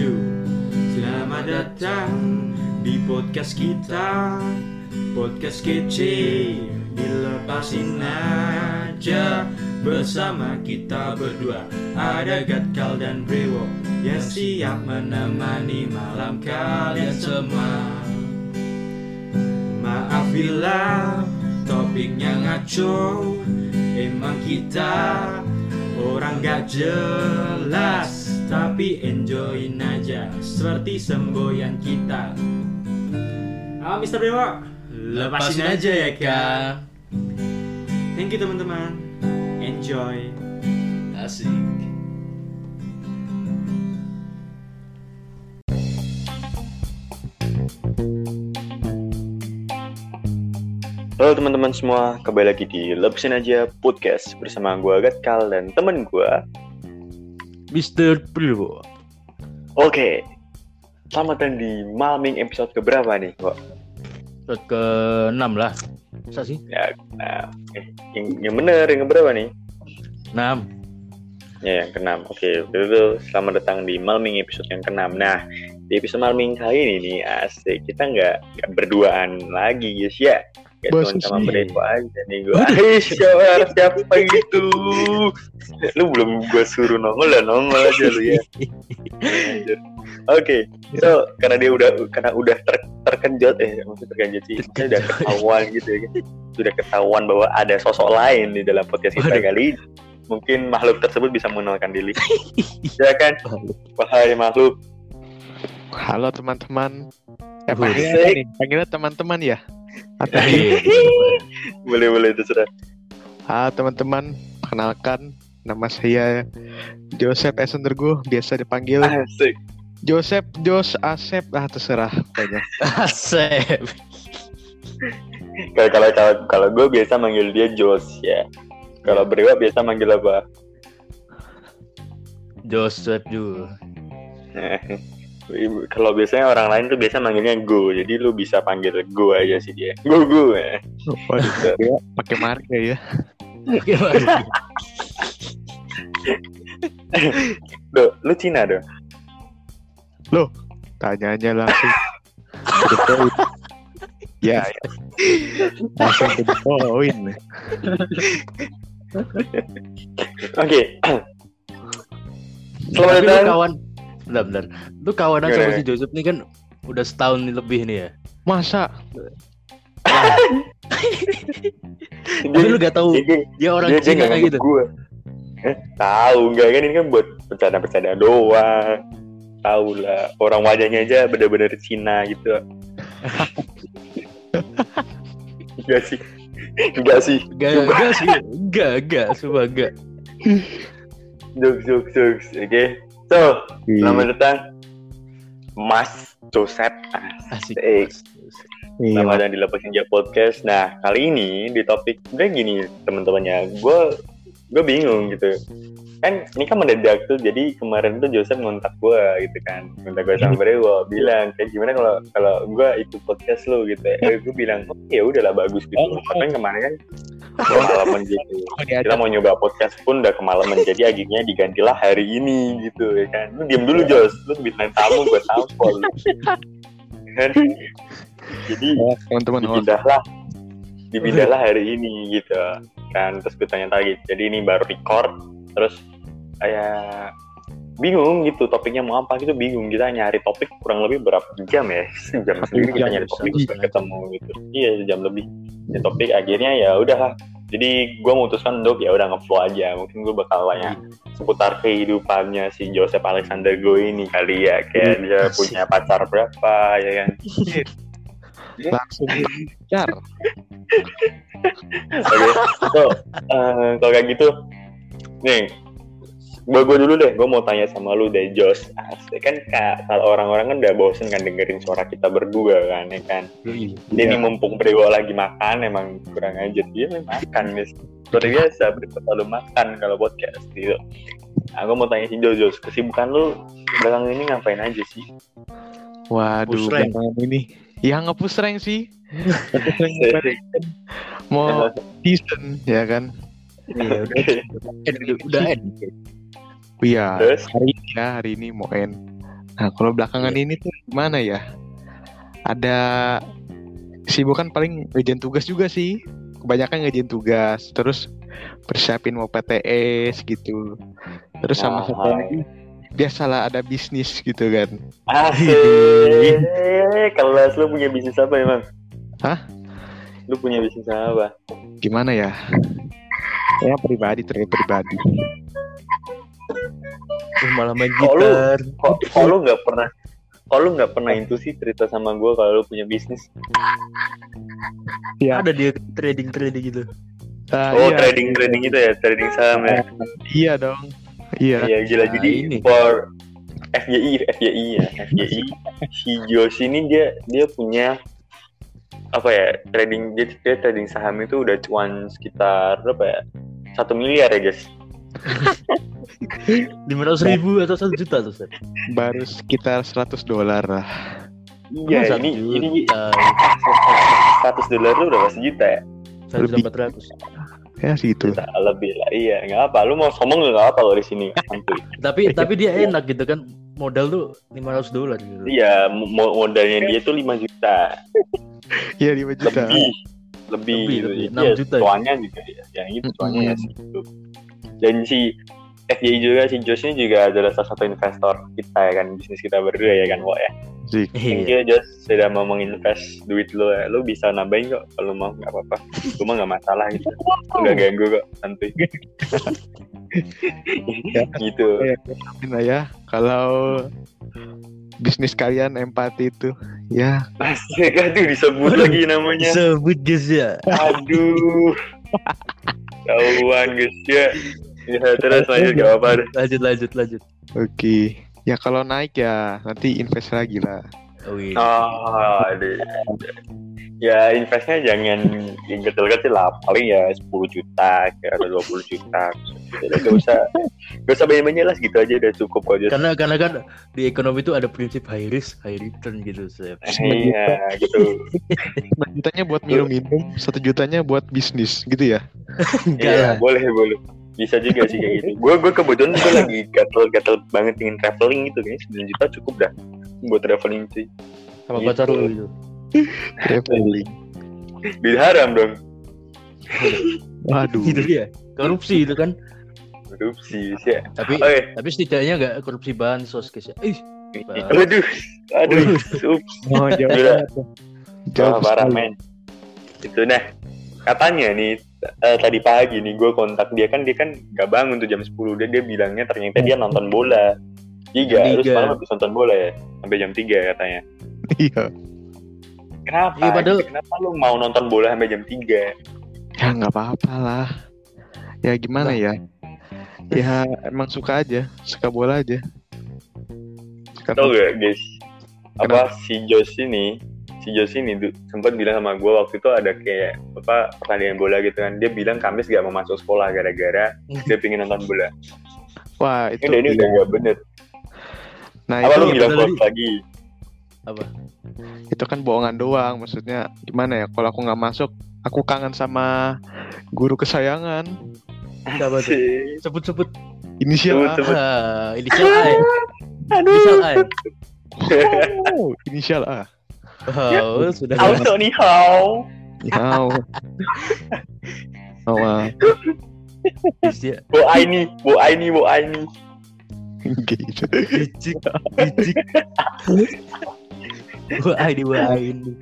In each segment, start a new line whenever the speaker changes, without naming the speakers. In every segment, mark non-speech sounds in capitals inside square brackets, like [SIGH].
maju Selamat datang di podcast kita. Podcast kece Dilepasin aja. Bersama kita berdua. Ada Gatkal dan Brewo Yang siap menemani malam kalian semua. Maaf bila topiknya ngaco. Emang kita orang gak jelas Tapi enjoyin aja seperti semboyan kita Ah Mr. Dewa Lepasin aja ya kan Thank you teman-teman Enjoy
Asik.
Halo teman-teman semua, kembali lagi di Lepasin Aja Podcast bersama gue Gatkal dan temen gue.
Mr. Bro.
Oke, selamat datang di Malming episode keberapa nih kok?
Episode ke 6 lah. Masa sih?
Ya, nah, eh, yang, yang bener, yang keberapa nih?
6.
Ya, yang keenam. Oke, betul Selamat datang di Malming episode yang keenam. Nah, di episode Malming kali ini nih, asik. Kita nggak nggak berduaan lagi, guys ya. Cuma sama
sih.
Brevo aja nih gue. Eh, siapa, siapa gitu? Lu belum gue suruh nongol lah, nongol aja lu ya. [LAUGHS] Oke, so karena dia udah karena udah ter, terkenjot eh maksudnya terkenjot sih, maksudnya udah ketahuan gitu ya, sudah ketahuan bahwa ada sosok lain di dalam podcast kita kali ini. Mungkin makhluk tersebut bisa mengenalkan diri. [LAUGHS] ya kan? Wahai makhluk.
Halo teman-teman. Eh? Panggilnya teman-teman ya? Atau [LAUGHS]
Iya.
Boleh boleh terserah.
Halo teman-teman, kenalkan nama saya Joseph Esendergo, biasa dipanggil
Asik.
Joseph Jos Asep, ah terserah pokoknya. [LAUGHS]
Asep.
Kalau kalau kalau, kalau gue biasa manggil dia Jos ya. Kalau Brewa biasa manggil apa?
Joseph juga.
Kalau biasanya orang lain tuh biasa manggilnya Go, jadi lu bisa panggil Go aja sih dia. Go Go. ya.
Pakai marga ya.
Gimana?
Do, lu Cina dong.
Tanya aja langsung. [LAUGHS] Ya, ya. Langsung ke the point.
Oke. Selamat datang.
kawan. Bentar, bentar. Lu kawanan
Gimana,
sama si Joseph nih kan udah setahun lebih nih ya.
Masa?
Tapi lu gak tahu
dia,
orang
dia,
Cina
nggak
kayak gitu.
Gue. Eh, tahu enggak kan ini kan buat bercanda-bercanda doang. Tahu lah, orang wajahnya aja bener-bener Cina gitu. Enggak sih. Enggak sih.
Gak, gak sih. Gak, gak. Sumpah gak.
Jokes, jokes, jokes. Oke. So, selamat datang Mas Joseph.
Asik.
Asik.
Iya,
Selamat datang di Lepasin Aja Podcast. Nah, kali ini di topik udah gini teman-temannya. Gue gue bingung gitu. Kan ini kan mendadak tuh. Jadi kemarin tuh Joseph ngontak gue gitu kan. Ngontak gue sama Brewo bilang kayak gimana kalau kalau gue ikut podcast lu gitu. Eh, gue bilang oh ya udahlah bagus gitu.
Oh.
Tapi kan kemarin kan kemalaman gitu. [LAUGHS]
Oh,
Kita mau nyoba podcast pun udah kemalaman. jadi akhirnya digantilah hari ini gitu ya kan. Lu diem dulu Jos. Lu bintang tamu gue tampol. kan? Jadi
Oh, teman-teman
dipindahlah dipindahlah hari ini gitu kan terus gue tanya lagi jadi ini baru record? Terus kayak bingung gitu topiknya mau apa gitu bingung. Kita nyari topik kurang lebih berapa jam ya? Sejam sendiri kita nyari topik ketemu gitu. Iya sejam lebih. Nyari topik akhirnya ya udah jadi gue memutuskan untuk ya udah ngeflow aja. Mungkin gue bakal tanya seputar kehidupannya si Joseph Alexander Go ini kali ya kayak dia
Asik.
punya pacar berapa ya kan
langsung bicar.
Oke, so eh, kalau kayak gitu, nih, gue gue dulu deh, gue mau tanya sama lu deh, Jos. Asik kan kak, kalau orang-orang kan udah bosen kan dengerin suara kita berdua kan, ya kan.
Yoi.
Jadi ini mumpung Brewo lagi makan, emang kurang aja dia memang makan nih. Seperti biasa, Brewo selalu makan kalau podcast gitu. Aku mau tanya si Jos, Jos, kesibukan lu belakang ini ngapain aja sih?
Waduh, belakangan ini. Ya nge-push rank sih. Nge-push rank bukan mau season ya kan.
Iya, udah. End, udah end.
Iya, hari ini ya, hari ini mau end. Nah, kalau belakangan ini tuh gimana ya? Ada sibukan paling ngerjain tugas juga sih. Kebanyakan ngerjain tugas, terus persiapin mau PTS gitu. Terus sama satu lagi biasalah ada bisnis gitu kan.
Asik. [LAUGHS] Kelas lu punya bisnis apa emang?
Hah?
Lu punya bisnis apa?
Gimana ya? Ya pribadi terkait pribadi.
Uh, malah main
Oh, lu-
gitar.
Kok kok lu nggak pernah kok lu nggak pernah itu sih cerita sama gue kalau lu punya bisnis?
Ya.
Ada dia trading trading gitu.
Ah,
oh
iya,
trading trading itu ya trading saham ya.
iya dong. Iya.
Iya gila
Nah,
jadi
ini.
for FYI FYI ya FYI si Jos ini dia dia punya apa ya trading jadi dia trading saham itu udah cuan sekitar berapa ya satu miliar ya guys [LAUGHS]
Lima ratus ribu atau satu juta tuh Ustaz?
Baru sekitar 100 dolar lah.
iya ini ini
juta.
100 dolar itu udah sejuta ya
juta
Lebih.
empat ratus.
Ya segitu.
Juta lebih lah iya nggak apa lu mau ngomong nggak apa lo di sini [LAUGHS]
Tapi tapi dia enak gitu kan. Modal tuh lima ratus dolar gitu.
iya mo- modalnya dia tuh 5 juta
Iya 5 juta.
lebih lebih,
Lebih,
gitu.
lebih.
Jadi
6
ya,
juta ya?
cuannya juga ya yang itu cuannya ya
Mm-mm.
segitu dan si FYI juga si Josh ini juga adalah salah satu investor kita ya kan bisnis kita berdua ya kan Wak ya
Zik.
thank
Iya.
you Josh sudah mau menginvest duit lo ya lo bisa nambahin kok kalau mau nggak apa-apa gue mah nggak masalah gitu nggak ganggu kok gitu
Ya, amin lah ya. Kalau bisnis kalian empati itu ya
Asik aduh disebut lagi namanya
Sebut guys ya.
aduh Tahuan guys ya Ya terus lanjut gak apa-apa deh
Lanjut lanjut lanjut.
oke. Ya kalau naik ya nanti invest lagi lah.
Oh, iya.
Oh, aduh. Ya investnya jangan yang kecil-kecil lah Paling ya 10 juta Kayak ada 20 juta Jadi gak usah Gak usah banyak-banyak lah Segitu aja udah cukup kok Jus.
Karena karena kan di ekonomi itu ada prinsip high risk high return gitu Sep.
Iya gitu
Satu jutanya buat minum-minum, satu jutanya buat bisnis gitu ya.
Enggak
Iya boleh boleh bisa juga sih kayak gitu. Gue gue kebetulan gue lagi [LAUGHS] gatel-gatel banget ingin traveling gitu kayaknya 9 juta cukup dah buat traveling sih.
Sama
Gitu.
pacar lu gitu. [LAUGHS]
Traveling.
Duit haram dong. [LAUGHS]
Waduh.
Gitu dia. Korupsi itu kan.
Korupsi sih. ya.
Tapi
Oke.
tapi setidaknya enggak korupsi bansos guys ya. Ih,
Aduh, aduh, ups.
Oh, jauh Jauh
parah men. Itu nah katanya nih eh, tadi pagi nih gue kontak dia kan dia kan gak bangun tuh jam 10 dan dia bilangnya ternyata dia nonton bola. Tiga, terus malam habis nonton bola ya sampai jam 3 katanya.
Iya.
Kenapa?
Iya, padahal-
Kenapa lu mau nonton bola sampai jam 3?
Ya nggak apa-apa lah. Ya gimana ya? Ya emang suka aja, suka bola aja. Suka
Tau gak guys? Apa si Jos ini si Jos ini sempat bilang sama gue waktu itu ada kayak apa pertandingan bola gitu kan dia bilang Kamis gak mau masuk sekolah gara-gara dia pengen nonton bola
Wah itu.
ini ini udah gak bener
Nah
apa
itu
lu bilang hoax lagi
apa?
itu kan bohongan doang. Maksudnya gimana ya? Kalau aku nggak masuk, aku kangen sama guru kesayangan.
Siapa tuh?
Sih.
Sebut-sebut.
Inisial A.
Sebut.
Ah, inisial A. ya? Inisial A. ya? [LAUGHS]
Oh, inisial A.
Oh, sudah.
Auto nih how
Wow. Oh, wow.
Inisial
Bo Aini Bo Aini Bo Aini
gitu.
Bicik, bicik. Wah, ini wah ini.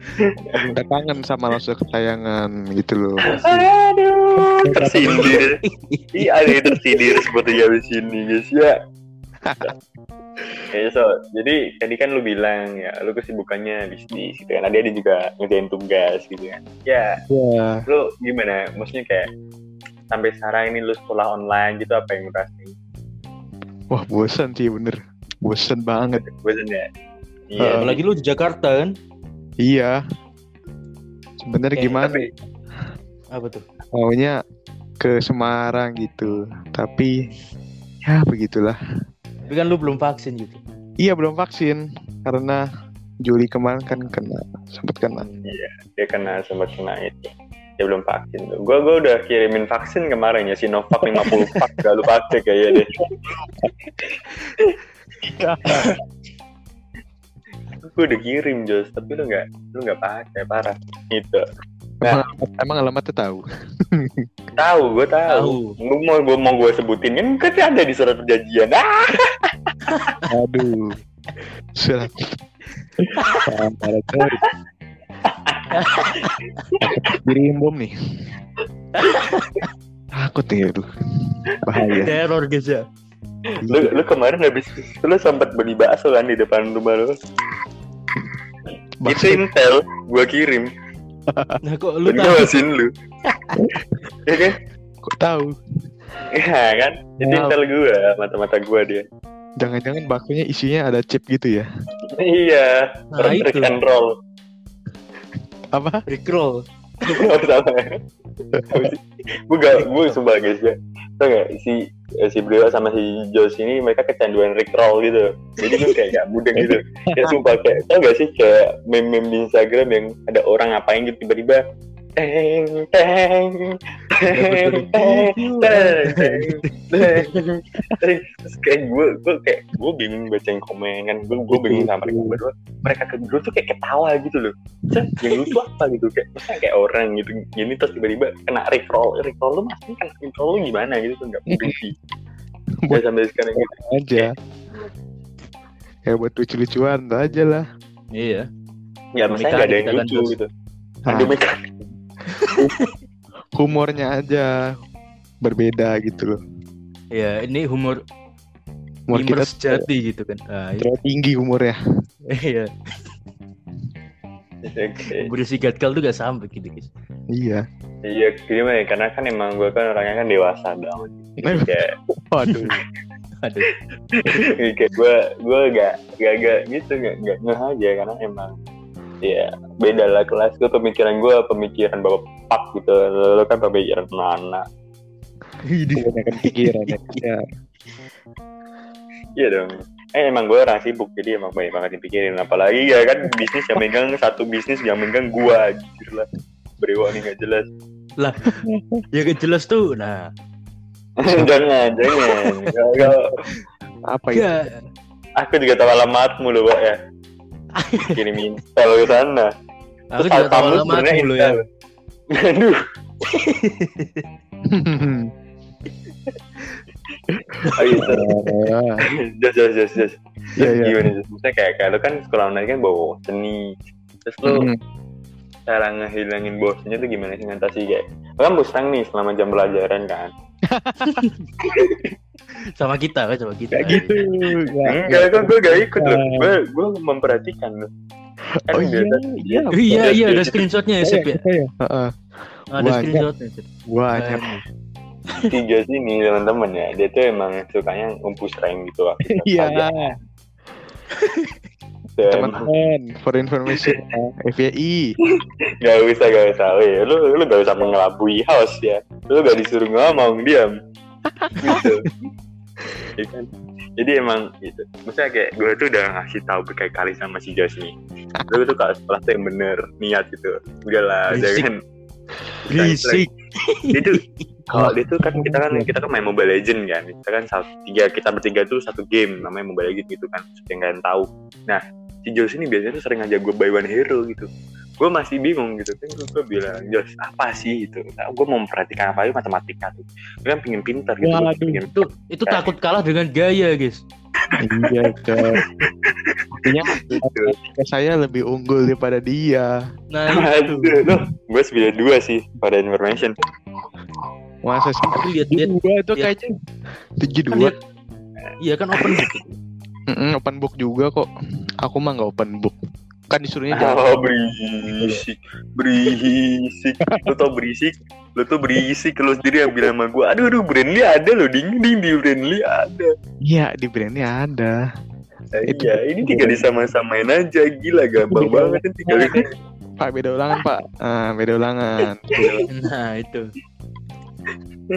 Udah kangen sama langsung kesayangan gitu loh.
aduh tersindir iya ada yang tersindir seperti habis ini guys ya Ya, so, jadi tadi kan lu bilang ya, lu kesibukannya bisnis gitu kan. Ada dia juga ngerjain tugas gitu kan. Ya,
Ya,
lu gimana? Maksudnya kayak sampai sekarang ini lu sekolah online gitu apa yang lu rasain?
wah bosan sih bener. Bosan banget.
Bosan ya?
Eh,
Iya.
Apalagi lu di Jakarta kan?
Iya. Sebenarnya
Kayak
gimana?
Tapi,
Apa tuh?
Maunya ke Semarang gitu. Tapi ya begitulah.
Tapi kan lu belum vaksin gitu.
Iya belum vaksin karena Juli kemarin kan kena sempat kena.
dia kena sempat kena itu. Dia belum vaksin. Gua gua udah kirimin vaksin kemarin ya Sinovac 50 pak gak lu pakai kayaknya deh. [LAUGHS] gue udah kirim Jos tapi lu nggak lu nggak pakai parah gitu
Emang, emang alamatnya tahu. [LAUGHS]
tahu gue tahu
Tahu.
lu mau gue mau gue sebutin kan kan ada di surat perjanjian ah [LAUGHS]
Aduh. Surat. Para cari. [LAUGHS] Kirim bom nih. Takut ya aduh. Bahaya.
Teror guys ya.
lu lu kemarin habis lu sempat beli bakso kan di depan rumah lu itu intel gue kirim
Nah kok lu tahu?
ngawasin lu ya kan
Kok tahu?
ya kan itu
Wow.
intel gue mata-mata gue dia
Jangan-jangan baksonya isinya ada chip gitu ya?
iya
Nah, itu.
and roll
Apa?
Recrawl.
Sama gue gak gue sumpah guys ya. Tau gak si eh, si Brio sama si Jos ini mereka kecanduan Rick Roll gitu. Jadi gue kayak gak mudeng gitu. Kayak sumpah kayak tau gak sih kayak meme-meme di Instagram yang ada orang ngapain gitu tiba-tiba teng teng teng teng terus kayak gue gue kayak gue bingung baca yang komen kan gue gue bingung sama mereka berdua mereka ke gue tuh kayak ketawa gitu loh Cet, yang lucu apa gitu kayak misalnya kayak orang gitu gini terus tiba-tiba kena recall recall lu masih kan recall lu gimana gitu tuh nggak penting sih ya sampai sekarang gitu
aja ya buat lucu-lucuan aja lah.
Iya.
Ya, misalnya gak ada yang lucu gitu.
Ah.
Aduh, mereka
humornya aja berbeda gitu loh.
Iya, ini humor
Humor kita
sejati gitu kan. Ah, iya.
terlalu tinggi umurnya.
iya.
Oke.
Umur si Gatkal tuh gak sampai gitu guys.
Iya.
iya gimana ya karena kan emang gue kan orangnya kan dewasa [LAUGHS] Jadi kayak
Waduh.
Aduh.
kayak gue gue gak gak gak gitu gak gak ngeh aja karena emang ya beda lah kelas gue pemikiran gue pemikiran bapak gitu lo kan pemikiran anak
Kebanyakan pikiran ya. Iya.
Iya dong. Eh emang gue orang sibuk jadi emang banyak banget dipikirin. Apalagi ya kan bisnis yang megang satu bisnis yang megang gua anjir lah. Brewa nih gak jelas.
Ya gak jelas tuh. Nah, [LAUGHS]
jangan, jangan. Gak, gak.
Apa ya?
Aku juga tahu alamatmu loh, Pak ya. [LAUGHS] Kirimin intel ke sana.
Aku
Terus
juga tahu
sebenarnya
lo ya.
Aduh, ayo jas jas jas jas.
Iya, iya.
Gimana jas? Maksudnya kayak kayak lu kan sekolah online kan bawa seni. Terus lu
Hmm.
cara ngehilangin bosannya tuh gimana sih ngantasi kayak lu kan bosan nih selama jam pelajaran kan [LAUGHS]
Sama kita kan sama kita.
Kayak gitu. Nggak-
enggak kan gue gak ikut loh gue gue memperhatikan loh kan
Oh iya,
biasa-
iya.
Oh, iya iya ada screenshotnya ya Sep ya.
Heeh.
Ada screenshotnya. Sep.
Banyak.
Kayaknya.
si Jos ini teman-teman ya dia tuh emang sukanya ngumpus rank gitu waktu [LAUGHS]
Iya. Teman-teman, for information, [LAUGHS] ya, FYI.
gak usah gak usah Weh, lu lu gak usah mengelabui house ya lu gak disuruh ngomong diam gitu. Ya kan? jadi emang gitu. Maksudnya kayak gue tuh udah ngasih tahu berkali-kali sama si Jos nih. Lu tuh kalau sekolah tuh yang bener niat gitu. Udahlah
Berisik.
jangan.
Berisik.
dia tuh kalau dia tuh kan kita kan kita kan main Mobile Legend kan. Kita kan satu tiga kita bertiga tuh satu game namanya Mobile Legend gitu kan. Seperti yang kalian tahu. Nah si Jos ini biasanya tuh sering ngajak gue buy one hero gitu gue masih bingung gitu kan gue bilang Jos apa sih itu nah, gue mau memperhatikan apa itu matematika tuh gue kan pengen pintar gitu
Waduh.
pengen
Itu itu takut kalah dengan gaya guys.
Iya. Artinya
gitu
saya lebih unggul daripada dia.
Nah [LAUGHS] itu.
Loh, gue sembilan dua sih pada information.
Masa sih?
Tapi lihat-lihat
Tujuh dua itu
lihat-
kayaknya tujuh dua.
lihat. Iya kan open book.
Open book juga kok. Aku mah nggak open book. Kan disuruhnya jangan.
Oh, berisik, berisik. Lo tau berisik? Lo tuh berisik lo sendiri yang bilang sama gue. Aduh, aduh, Brandly ada loh, ding ding di Brandly ada.
Iya di brandnya ada.
Eh,
Itu-
iya, ini tinggal disama-samain aja, gila gampang banget kan tinggal.
Pak beda ulangan pak. Ah beda ulangan.
Nah itu.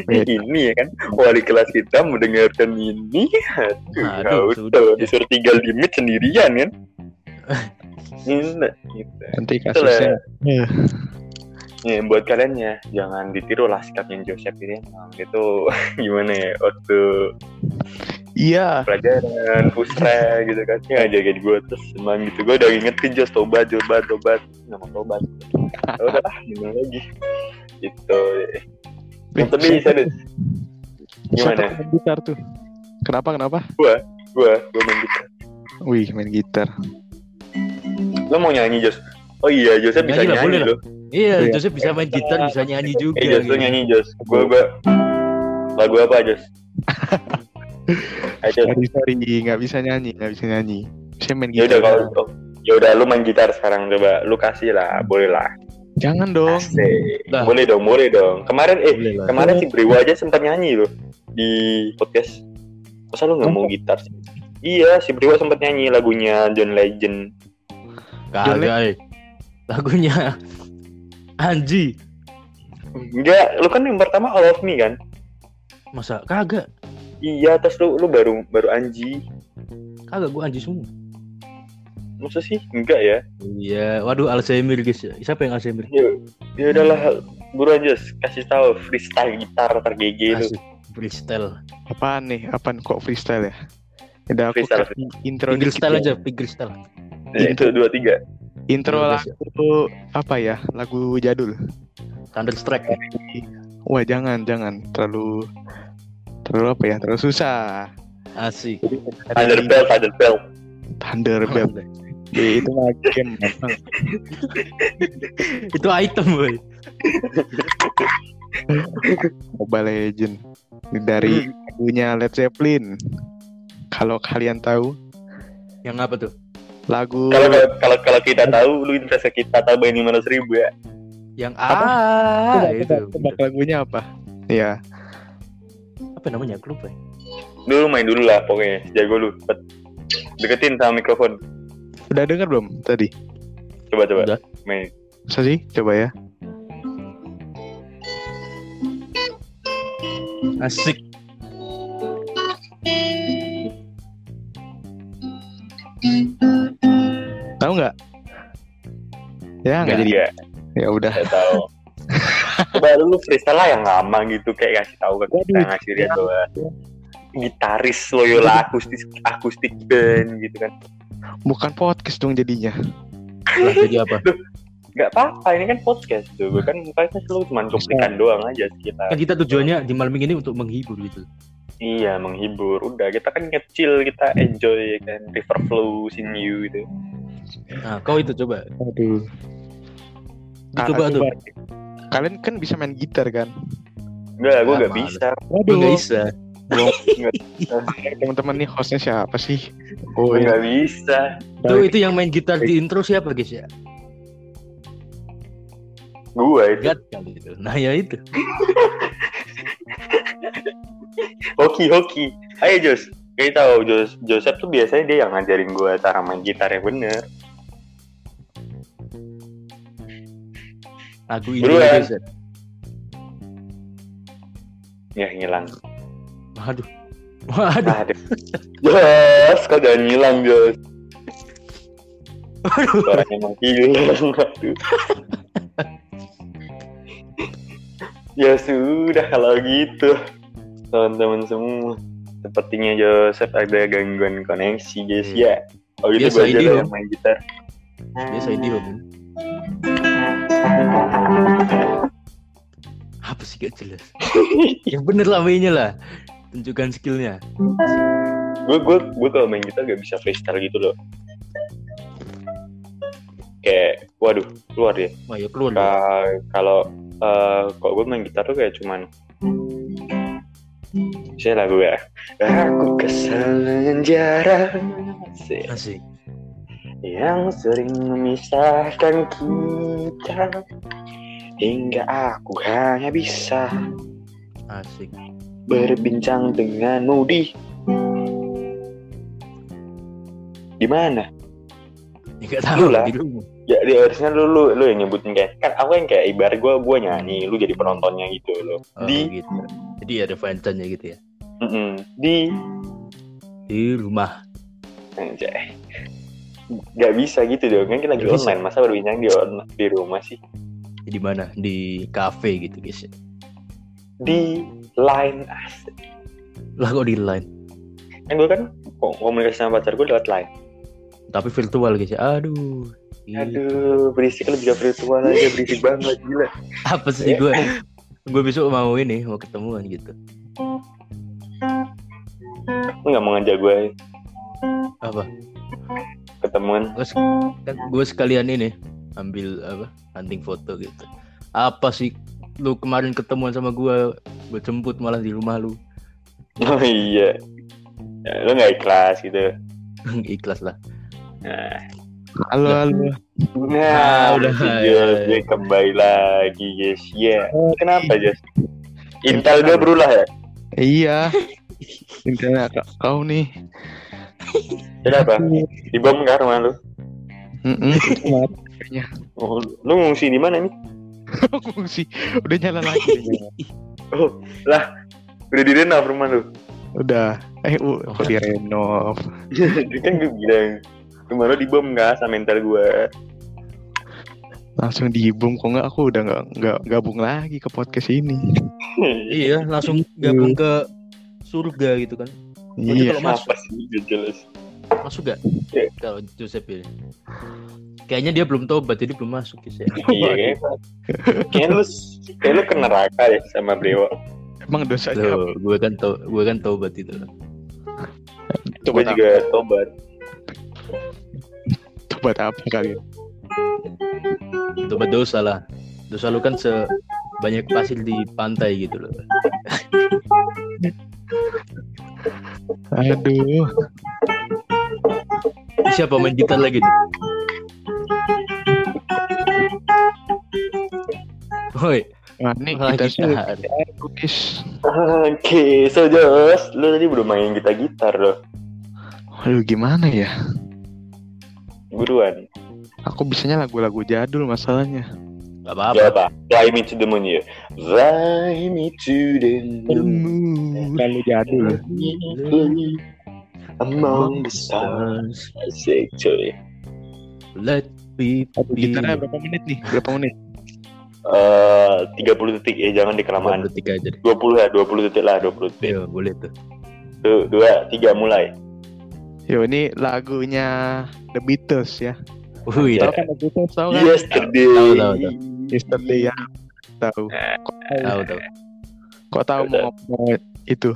ini ya kan wali kelas kita mendengarkan ini aduh,
Aduh, sudah.
usah disuruh tinggal di mid sendirian kan [LAUGHS] Gitu.
Nanti kasusnya. Eh,
Ya, buat kalian ya jangan ditiru lah sikapnya Joseph ini itu [LAUGHS] gimana ya waktu
Iya.
pelajaran pusra gitu kan ya jagain gue terus emang gitu gue udah ingetin just tobat tobat tobat nggak mau tobat ya udah lah gimana lagi gitu yang tapi serius
Siapa
gimana
gitar tuh? Kenapa kenapa?
gue gue main gitar
Wih, main gitar.
Lo mau nyanyi Jos oh iya Joseph bisa
Nyanyi lah,
nyanyi loh
Iya,
Iya.
Joseph bisa main gitar, bisa nyanyi juga.
eh Jos lo
gitu.
nyanyi Jos gue gue lagu apa Jos Ayo Jos
Sorry, sorry, nggak bisa nyanyi, nggak bisa nyanyi. Saya main
ya udah
gitar.
kalau oh, ya udah lu main gitar sekarang coba lu kasih lah boleh lah
Jangan dong.
Asik.
Lah.
boleh dong boleh dong kemarin eh
Boleh lah.
kemarin si Brewo aja sempat nyanyi loh di podcast masa lu nggak mau gitar sih iya si Brewo sempat nyanyi lagunya John Legend
Kagak. eh. Lagunya Anji.
enggak lu kan yang pertama All of Me kan
Masa kagak?
iya terus lu lu baru baru Anji
Kagak gua Anji semua.
masa sih enggak ya
Iya, waduh Alzheimer guys. Siapa yang Alzheimer?
ya, ya udahlah buruan Jos kasih tahu freestyle gitar tergege lu
Asik. Freestyle.
Apaan nih? Apaan kok freestyle ya? Udah aku
Freestyle.
intro
Finger
dikit
style
ya.
aja, finger style.
Ya, itu dua tiga
Intro
Iya,
lagu apa ya? Lagu jadul.
Thunder Strike.
Wah, jangan, jangan. Terlalu terlalu apa ya? Terlalu susah.
Asik.
Thunderbell Thunderbell
Thunderbelt. Ya, itu mah game. [LAUGHS]
Itu item, boy.
Mobile Legend dari lagunya Led Zeppelin. Kalau kalian tahu
Yang apa tuh?
Lagu
kalau kalau kalau kita tahu lu investasi kita tambahin lima ratus ribu ya
Yang
Apa?
ah
Coba,
itu.
coba, coba lagunya apa? Ya,
Apa namanya? Aku lupa. ya.
dulu main dulu lah pokoknya jago lu Cepet. deketin sama mikrofon
udah dengar belum tadi?
coba coba
Udah.
main
Bisa sih? Coba ya.
Asik.
Tahu nggak? Ya
nggak
jadi.
ya
Ya udah.
saya tahu [LAUGHS] coba lu freestyle lah yang lama gitu kayak kasih tahu ke kita
Waduh.
ngasih lihat bahwa gitaris Loyola akustik akustik band gitu kan
Bukan podcast dong jadinya.
Lah jadi apa?
nggak apa-apa ini kan podcast tuh gue kan mukanya lu cuma cuplikan doang aja sih kita
Kan kita tujuannya di malam ini untuk menghibur gitu.
iya menghibur udah kita kan ngecil kita enjoy ya kan river flow in you gitu
Nah, kau itu coba.
Aduh.
Coba tuh.
Kalian kan bisa main gitar kan?
Enggak, gue
Ah,
nggak
males.
bisa.
Gue nggak bisa.
Teman-teman nih hostnya siapa sih? Oh
Gue
ya.
nggak bisa.
Itu itu yang main gitar di intro siapa guys ya?
Gue itu.
Gat kali itu. Nah ya itu.
Hoki hoki. Ayo Jos. Kayak tahu Jos Joseph tuh biasanya dia yang ngajarin gue cara main gitar yang bener.
Lagu ini
Buruan.
guys ya.
Ngilang.
Waduh. Waduh.
Aduh. Jos, kau jangan ngilang Jos.
Waduh.
Suaranya emang hilang. Aduh. ya sudah kalau gitu. Teman-teman semua. Sepertinya Joseph ada gangguan koneksi guys ya. Oh gitu
Biasa
gue aja
Om.
yang main gitar.
Biasa ini om. Apa sih gak jelas? [LAUGHS] yang bener lah mainnya lah. Tunjukkan skillnya.
gue gue gue kalau main gitar gak bisa freestyle gitu loh kayak waduh keluar ya
Wah ya keluar.
Ka- kalau eh, kok gue main gitar tuh kayak cuman saya lagu ya aku kesal dengan jarak Asik.
Asik.
yang sering memisahkan kita hingga aku hanya bisa
Asik.
berbincang denganmu di di mana
Ya, gak tahu
lah.
di rumah.
Ya di harusnya lu, lu lu yang nyebutin kayak kan aku yang kayak ibarat gue gue nyanyi lu jadi penontonnya gitu loh
Oh,
di
gitu. Jadi ada fansnya gitu ya.
mm-mm, di
Di rumah.
anjay nggak bisa gitu dong kan kita lagi
bisa.
online masa berbincang di on- di rumah sih
Di mana? Di cafe gitu guys.
di line asik.
Lah kok di line?
kan gue kan ko- komunikasi sama pacar gue lewat line
Tapi virtual guys. ya. Aduh. Ih,
aduh berisik lu juga virtual aja berisik banget gila
Apa sih gue? Gue besok mau ini, mau ketemuan gitu.
lu nggak mau ngajak gue
Apa?
ketemuan
Gue kan gue sekalian ini ambil apa? Hunting foto gitu. Apa sih lu kemarin ketemuan sama gue, gue jemput malah di rumah lu.
oh iya ya, lu nggak ikhlas gitu [LAUGHS]
Ikhlas lah.
nah
Halo, halo.
Nah,
Ah, udah, ya,
kembali lagi guys. Ya, kenapa Jas? Intel gue berulah ya?
Iya. Intinya kak, kau nih.
Kenapa? Di bom nggak rumah lu?
Mm-mm.
Oh, lu ngungsi di mana nih? [LAUGHS]
sih udah nyala lagi.
Oh, lah, udah direnov rumah lu.
udah. Eh, uh, kok direnov. [LAUGHS]
kan gue bilang kemarin di bom nggak sama mental gue.
Langsung dibom kok nggak aku udah nggak nggak gabung lagi ke podcast ini. [LAUGHS]
Iya, langsung gabung ke surga gitu kan.
Iya.
kalau masuk.
Sih? Gak jelas.
Masuk gak?
Iya.
Kalau Joseph ini. Kayaknya dia belum tobat jadi belum masuk guys ya. [LAUGHS]
Iya, kayaknya. Kayaknya lu, kayak lu ke neraka ya sama Brewo.
Emang dosanya?
Tuh, gue kan tau, gue kan tobat itu.
Gue juga tobat.
Tobat apa kalian?
Tobat dosa lah. Dosa lu kan sebanyak pasir di pantai gitu loh.
Aduh.
Siapa main gitar lagi nih? Woi,
ini kita
gitar.
guys.
Oke, so Jos, lu tadi belum main gitar-gitar loh.
Aduh gimana ya?
Buruan.
Aku bisanya lagu-lagu jadul masalahnya.
Gak apa-apa.
Gak apa. Fly me to the moon ya. Fly me to the moon.
Lagu jadul.
Among the stars. Asik.
Let me be.
gitarnya berapa menit nih? Berapa menit?
Eh, 30 detik ya, jangan di kelamaan.
detik aja deh.
20 ya, 20 detik lah, 20 detik.
Iya, boleh tuh.
Tuh, dua, tiga mulai.
Yo ini lagunya The Beatles ya.
Wih,
Iya.
Tahu kan The Beatles tahu kan?
Yesterday.
Tahu, tahu, tahu.
Yesterday ya. Tahu. Kok tahu?
tahu tahu.
Kok tahu mau ngomong itu?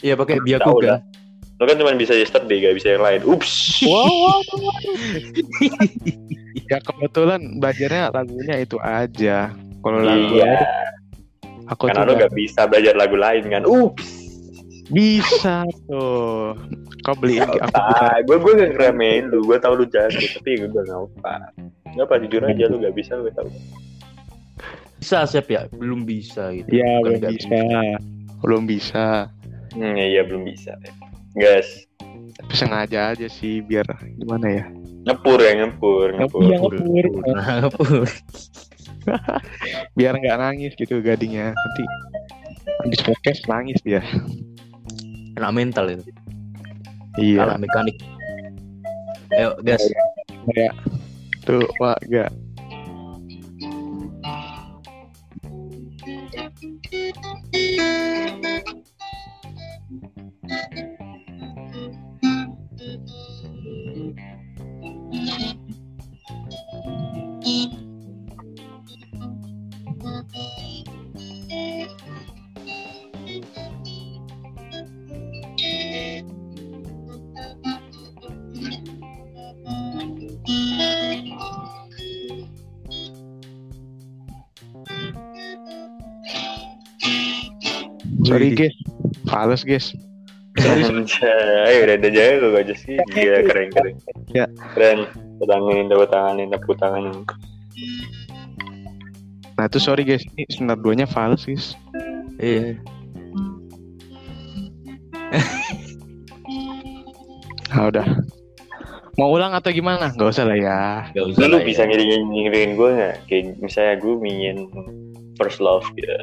Iya pakai
Tahu
biaku
lah.
kan.
Lo kan cuma bisa yesterday, gak bisa yang lain. Ups.
Wow. [LAUGHS] ya kebetulan belajarnya lagunya itu aja. Kalau lagu
Iya.
lain, aku
Karena
tuh
lo gak bisa belajar lagu lain kan. Ups.
bisa tuh. Kau beliin aku bisa.
Ah, gue gue gak ngeremehin lu, gue tau lu jago, tapi gue gak apa. Gak apa jujur aja lu gak bisa, gue tau.
Bisa siap ya? Belum bisa gitu.
Ya
Bukan
belum
nggak
bisa. Belum bisa.
Hmm, iya belum bisa. Guys,
Tapi sengaja aja sih biar gimana ya?
ngepur ya ngepur, ngepur.
Iya, ngepur.
Ngapur. [LAUGHS] [LAUGHS]
Biar nggak nangis gitu gadingnya. Nanti habis podcast nangis dia.
Kena mental itu.
Iya.
Kalah mekanik. Ayo, gas.
Kayak tuh wah gak. Sorry guys. Fales guys. Sorry, sorry. [LAUGHS]
Ayo udah ada jago gue aja sih. Gila [LAUGHS] keren keren.
Ya.
Keren. Tanganin, tepuk tanganin, tepuk tanganin.
Nah itu sorry guys. Ini senar duanya fals guys.
Iya.
Nah [LAUGHS] udah. Mau ulang atau gimana? Gak usah lah ya.
Gak usah
Lu
lah
bisa
ya.
ngiringin ngiringin gue gak? Kayak misalnya gue ingin first love gitu.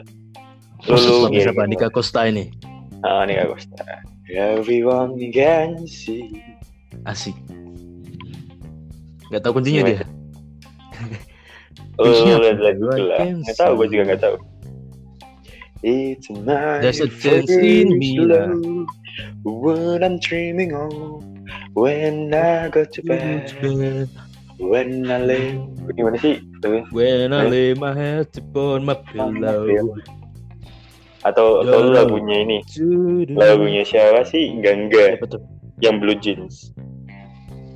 Lu
Sama siapa?
ngiringin
Nika Costa ini.
Ah, nih Kak Costa. Everyone can see.
Asik. Gak tahu kuncinya dia. [LAUGHS]
Oh, lihat lagu lah. Nggak tahu, gue juga nggak tahu. It's my
There's a chance in me lah.
What I'm dreaming of when I go to bed, when I lay. Gimana sih?
When I lay my head upon my pillow.
Atau atau lu lagunya ini? Lagunya siapa sih? Gangga
tuh?
yang Blue Jeans.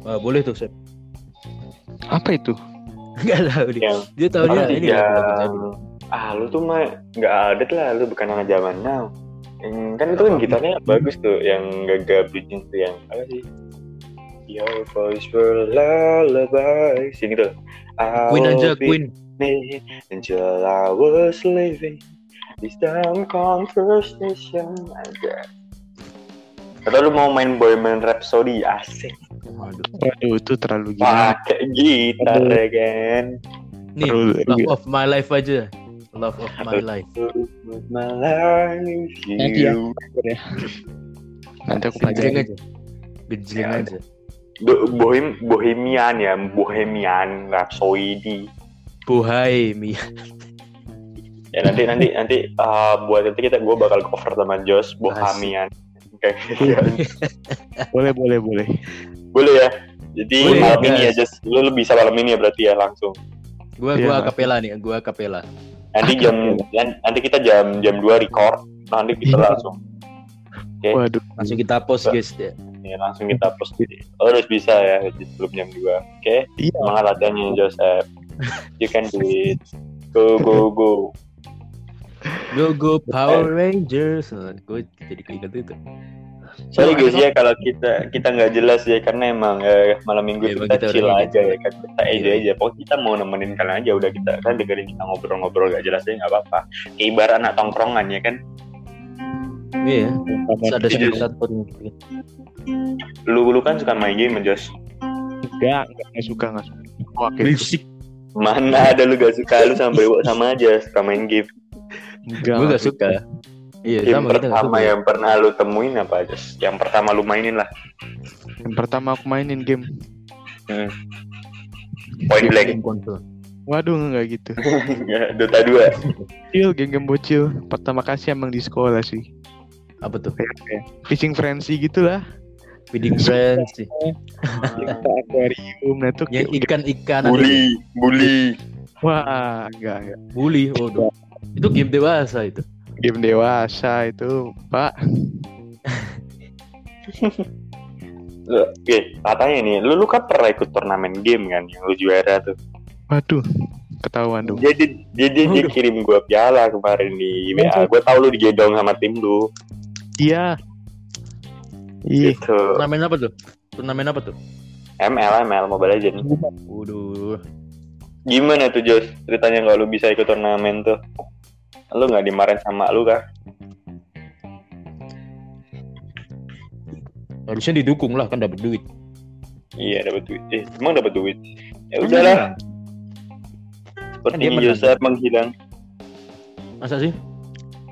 Ah, boleh tuh, Sep.
Apa itu?
Enggak tahu dia.
Yang
Dia tahu dia ini jadul.
ah lu tuh mah nggak ada lah lu bukan anak zaman now Yang- kan itu kan gitarnya bagus tuh yang gaga blue jeans tuh yang apa sih Your voice were lullaby sini tuh I
Queen aja, Queen.
until I was living this damn conversation aja atau lu mau main Bohemian Rhapsody asik
Waduh.
Waduh, itu terlalu gila.
pakai gitar ya kan
Nih,
Terlalu
Love
gila.
of My Life aja. Love of My Life.
With my life
Nanti ya. Nanti aku pelajarin.
aja. Gejreng
Ya,
aja.
Bo- Bohem Bohemian ya, Bohemian Rhapsody.
Buhai, Mia.
Ya nanti nanti nanti uh, buat nanti kita gue bakal cover sama Josh Bohemian. Kayak gitu.
Boleh, boleh, boleh.
Boleh ya. Jadi
Boleh,
malam ini ya
guys.
Josh, lu, lu bisa malam ini ya berarti ya langsung.
Gua
Iya.
gua akapela nih, gua akapela.
Nanti jam nanti kita jam jam 2 record. Nanti kita
Iya.
langsung Oke.
Waduh,
Langsung kita post guys ya.
ya, langsung kita post. Lo harus bisa ya sebelum jam 2. Oke.
iya.
Semangat latihannya Joseph. You can do it. Go go go.
Go go Power [LAUGHS] Rangers. Nah, Gue jadi keinget itu.
Sorry guys ya kalau kita kita nggak jelas ya karena emang eh, malam minggu
Ya,
kita,
kita
chill aja ya kan kita enjoy
Iya.
aja. Pokoknya kita mau nemenin kalian aja udah kita kan dengerin kita ngobrol-ngobrol gak jelas aja nggak apa-apa. Kayak ibarat anak tongkrongan ya kan.
Iya. Terus ada
Iya.
satu gitu.
Lu lu kan suka main game Jos.
Enggak, enggak, suka, enggak suka. Oke.
Mana ada lu gak suka lu sama sama aja suka main game.
Enggak.
Gue gak suka. Iya,
Game
sama
pertama
suka.
yang pernah lu temuin apa aja? Yang pertama lu mainin lah.
Yang pertama aku mainin game.
Point blank.
Game.
Waduh, enggak gitu.
Dota 2.
Bocil, game-game bocil. Pertama kasih emang di sekolah sih.
Apa tuh?
Fishing frenzy gitu lah.
Feeding Friends sih.
Kita aquarium, nah itu
Yang ikan-ikan
Bully, bully.
Wah, enggak, enggak.
Bully. Oh. Itu game dewasa itu.
Game dewasa itu, Pak.
Lu- Oke, katanya nih, lu lu kan pernah ikut turnamen game kan yang lu juara tuh.
Waduh, ketahuan dong.
Jadi dia dia, kirim gua piala kemarin di WA. Gua tahu lu digendong sama tim lu.
Iya. Ih,
Gitu.
Turnamen apa tuh? Turnamen apa tuh?
ML ML Mobile Legends.
Waduh.
Gimana tuh Jos? Ceritanya kalau lu bisa ikut turnamen tuh. Lu nggak dimarahin sama lu kah?
Harusnya didukung lah kan dapat duit.
Iya dapat duit. Eh, emang dapat duit. Ya udahlah.
Kan dia
Sepertinya
menang.
Joseph menghilang.
Masa sih?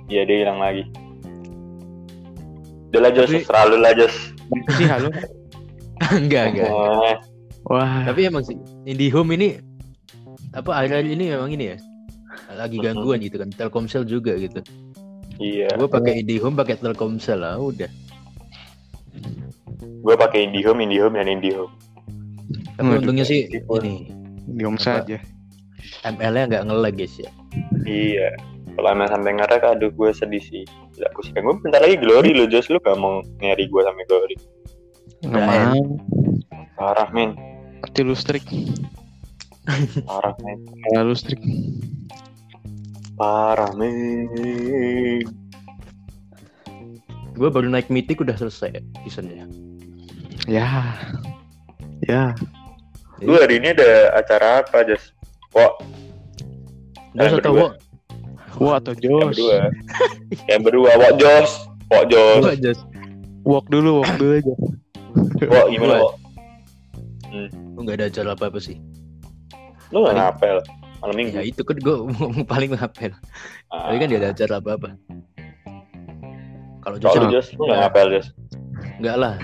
Iya dia hilang lagi. Udah lah Jos,
Tapi-
serah lu lah Jos.
sih halo. [LAUGHS]
enggak, enggak.
Wah,
Tapi emang sih IndiHome ini apa akhir-akhir ini memang ini ya lagi gangguan gitu kan Telkomsel juga gitu.
iya.
Gue pakai IndiHome pakai Telkomsel lah udah.
Gue pakai IndiHome, IndiHome dan IndiHome.
Tapi
Waduh.
untungnya sih ini Apa?
saja.
ML-nya nggak nge-lag guys ya.
Iya. Kalau emang sampai ngerek, aduh gue sedih sih. Aku sih gue bentar lagi glory lo Jos, lu gak mau nyari gue sampai glory.
Enggak
Udah,
mau.
Parah men,
Mati listrik.
parah men,
Kalah listrik.
Parah men.
Gue baru naik mythic udah selesai seasonnya.
Ya. Ya.
Lu hari ini ada acara apa Jos? Kok Yang
atau
berdua.
wo?
Wah, atau
yang
Jos.
berdua? [LAUGHS] yang berdua, Wok Jos, Wok Jos,
Gua just
Walk dulu, walk dulu aja.
Wok gimana
Gua.
Wok?
Lu nggak ada acara apa apa sih?
Lu gak ngapel malam minggu?
Ya itu kan gue [LAUGHS] paling ngapel.
Ah.
Tapi kan dia ada acara apa apa. Kalau
Kalau
Jojo
lu Jos, lu gak ngapel Jos?
enggak lah.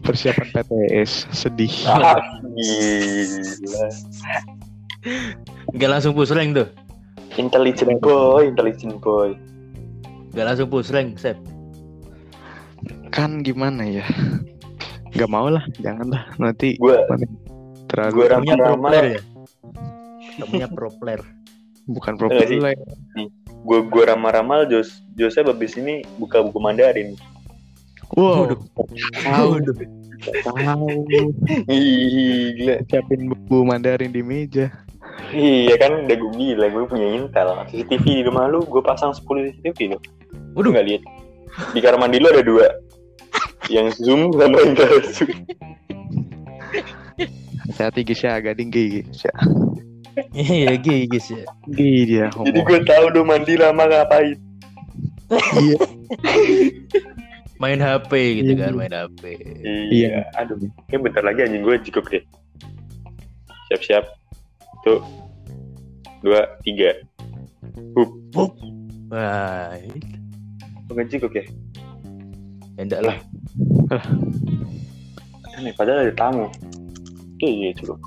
Persiapan PTS. Sedih.
Ah, [LAUGHS] gila.
Enggak langsung push rank tuh.
Intelligent boy, intelligent boy.
Enggak langsung push rank, Sep.
kan gimana ya nggak mau lah jangan lah nanti
Gue
terlalu
Rama-rama.
player ya? Kamunya pro player.
bukan
sih.
populer
gue gue ramal-ramal Jos Joseph abis ini buka buku Mandarin.
wow
Waduh.
tahu
Waduh.
tahu
Ih, gila.
siapin buku Mandarin di meja
Iya kan udah gue bilang gue punya Intel. CCTV di rumah lu gue pasang 10 CCTV lo. Waduh nggak lihat. Di kamar mandi lu ada dua. Yang zoom sama Intel zoom.
hati-hati guys ya gading guys ya
Iya, guys ya.
Gih dia
Jadi
ngomong
gue tahu do mandi lama ngapain.
iya [LAUGHS]
Main HP gitu
Iya.
kan, main HP.
Iya. Aduh. Kayak bentar lagi anjing gue cukup deh. Siap-siap. Tuh. Dua, tiga. Hup.
Wah,
Bukan cukup ya?
enggak lah.
Aneh, padahal ada tamu. Iya, iya cukup.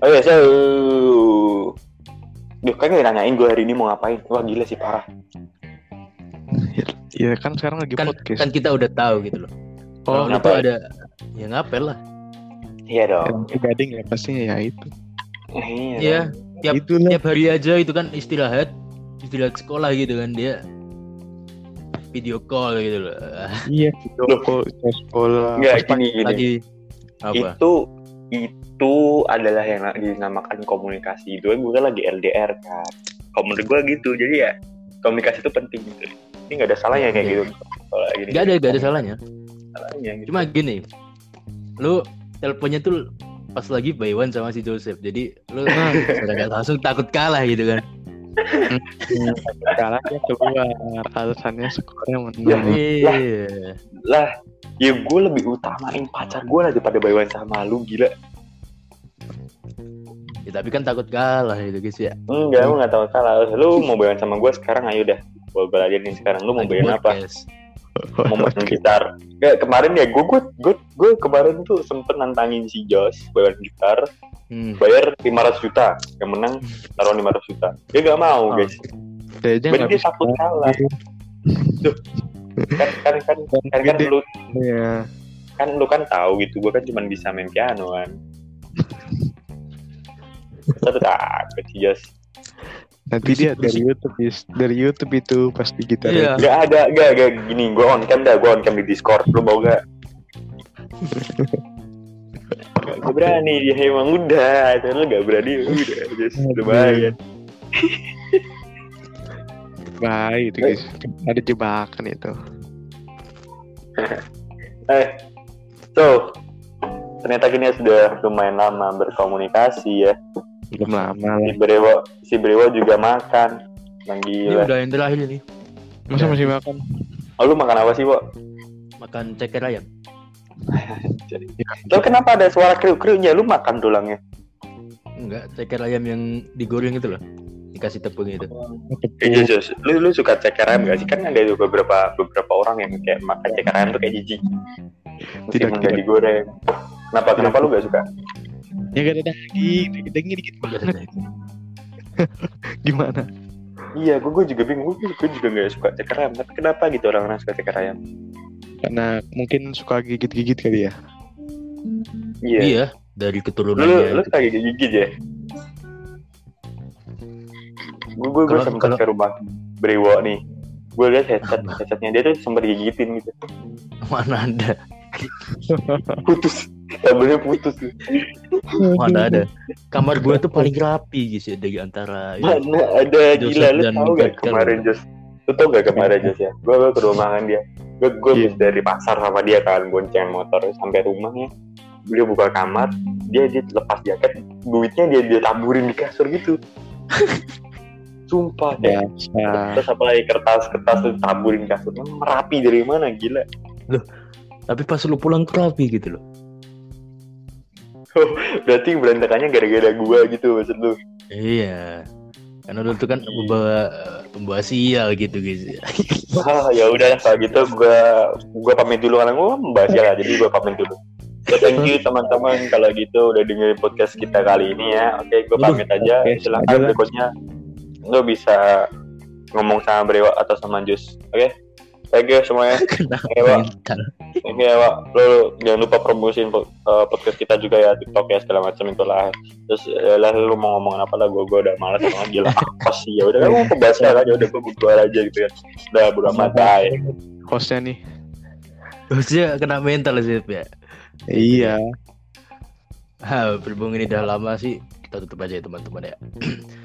Oh iya, so... Duh, kan nggak nanyain gue hari ini mau ngapain. Wah, gila sih, parah.
Iya kan sekarang lagi
Kan
podcast
kan kita udah tahu gitu loh.
oh
itu
ngapain?
ada ya ngapel lah.
Iya dong.
yang gading ya pastinya ya itu
Iya.
Iya, tiap
Itulah.
tiap hari aja itu kan istirahat, istirahat sekolah gitu kan dia video call gitu loh.
iya video sekolah
Enggak, gini, gini.
Lagi apa?
Itu itu adalah yang na- dinamakan komunikasi. Itu gue kan lagi LDR kan. Kalau menurut gue gitu. Jadi ya komunikasi itu penting gitu. Ini nggak ada salahnya kayak
Iya.
gitu. Kalau gini.
Gak ada, gak ada salahnya.
salahnya. Gitu.
Cuma gini, lu teleponnya tuh pas lagi by one sama si Joseph. Jadi lu nggak langsung takut kalah gitu kan.
kalah keluar alasannya skornya
Ya,
menang
Iya.
lah ya gue lebih utamain pacar gue lah daripada bayuan sama lu gila.
Ya, tapi kan takut kalah gitu guys ya.
enggak gue nggak tahu salah lu mau bayuan sama gue sekarang ayo dah. Gue belajarin sekarang. Lu mau bayuan apa? mau main gitar. Nggak, kemarin ya gue gue gue gue kemarin tuh sempet nantangin si Josh bayar gitar.
Hmm.
bayar 500 juta. Yang menang taruh 500 juta. Dia nggak mau
Oh.
guys.
Dia aja
berarti
nggak
dia takut kalah kan kan kan kan, kan
Gede.
lu
ya
kan lu kan tahu gitu gue kan cuma bisa main piano kan takut si Josh
nanti dia dari YouTube Is. dari YouTube itu pasti gitar
Iya.
Gak ada, gak, gak gini. Gue on cam dah, gue on cam di Discord. Lu mau gak? [LAUGHS] gak berani dia emang udah. Itu lu gak berani udah. Just lumayan.
Baik itu guys ada jebakan itu [LAUGHS]
Eh, so ternyata kini sudah lumayan lama berkomunikasi ya.
belum lama
Si Brewo, si Brewo juga makan. Yang
Ini udah yang terakhir ini.
masa masih makan
Oh, lu makan apa sih, Bo?
Makan ceker ayam.
Lo kenapa ada suara kriuk-kriuknya? Lu makan tulangnya.
Enggak, ceker ayam yang digoreng itu loh. Dikasih tepung itu.
Eh, Jus, Jus, lu lu suka ceker ayam gak sih? Kan ada beberapa beberapa orang yang kayak makan ceker ayam tuh kayak jijik.
Tidak,
nggak
tidak.
digoreng. Kenapa kenapa lu gak suka?
ya gak ada daging dagingnya dikit banget [LAUGHS] gimana
Iya, gue gue juga bingung. Gue gue juga gak suka ceker ayam. Tapi kenapa gitu orang-orang suka ceker ayam?
karena mungkin suka gigit-gigit kali ya
Iya.
Iya, dari
Lu
keturunannya.
lu suka gigit gigit ya? Gue gue gue sempet ke rumah Brewo nih. Gue lihat headset headsetnya dia tuh sempet gigitin gitu.
Mana ada?
Putus. Kabelnya putus.
Mana ada? Kamar gua tuh paling rapi guys ya dari antara.
Mana ada gila lu tau gak kemarin Jos? Lu tau gak kemarin Jos ya? Gue gue ke rumah kan dia. Gue gue habis dari pasar sama dia kan bonceng motor sampai rumahnya. Beliau buka kamar, dia dia lepas jaket, duitnya dia dia taburin di kasur gitu. [LAUGHS] Sumpah
Ya.
terus apa lagi kertas-kertas tuh taburin kasur. Merapi dari mana gila?
Tapi pas lu pulang tuh rapi gitu loh.
Berarti berantakannya gara-gara gua gitu maksud lu.
Iya. Karena lu tuh kan pembawa pembawa sial gitu guys. [LAUGHS]
Ah, ya udah kalau gitu gua gua pamit dulu karena gua membahas ya jadi gua pamit dulu. So, thank you teman-teman kalau gitu udah dengerin podcast kita kali ini ya. Oke, gua
Waduh,
pamit aja.
aja lah.
berikutnya lu bisa ngomong sama Brewa atau sama Jus. Oke? thank you semuanya [LAUGHS] Oke, Wak. Ini ya, Wak. Lo jangan lupa promosiin eh, podcast kita juga ya, TikTok ya segala macam itulah. Terus ya lah lu mau ngomongin apa lah, gue gue udah malas sama gila [LAUGHS] apa sih ya udah kamu pembahas aja udah gue berdua aja gitu ya. Udah bodo amat aja.
hostnya nih
Harusnya kena mental sih ya.
iya
Ha, berhubung ini udah lama sih, kita tutup aja ya teman-teman ya. [CLEARS THROAT]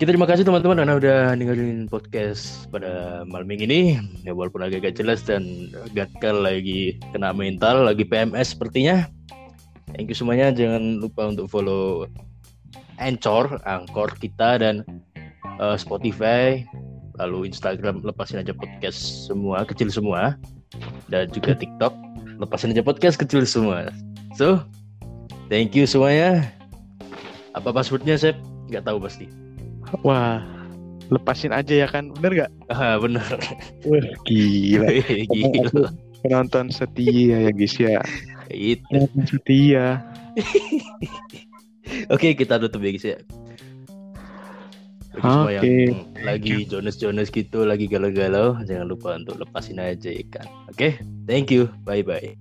kita terima kasih teman-teman karena udah dengerin podcast pada malam ini. Ya walaupun agak-agak jelas dan gagal lagi kena mental, lagi PMS sepertinya. Thank you semuanya. Jangan lupa untuk follow Anchor, Anchor kita dan eh, Spotify, lalu Instagram lepasin aja podcast semua kecil semua dan juga TikTok lepasin aja podcast kecil semua. So, Thank you semuanya. Apa passwordnya, Sep? Nggak tahu pasti.
Wah lepasin aja ya kan bener gak
Ah, bener.
wah gila [LAUGHS]
Gila.
penonton setia ya guys ya
Itu.
penonton setia [LAUGHS]
Oke, kita tutup ya, guys ya. Bagi semua yang
Oke.
lagi Jonas-Jonas gitu, lagi galau-galau, jangan lupa untuk lepasin aja ya kan. Oke, thank you. Bye-bye.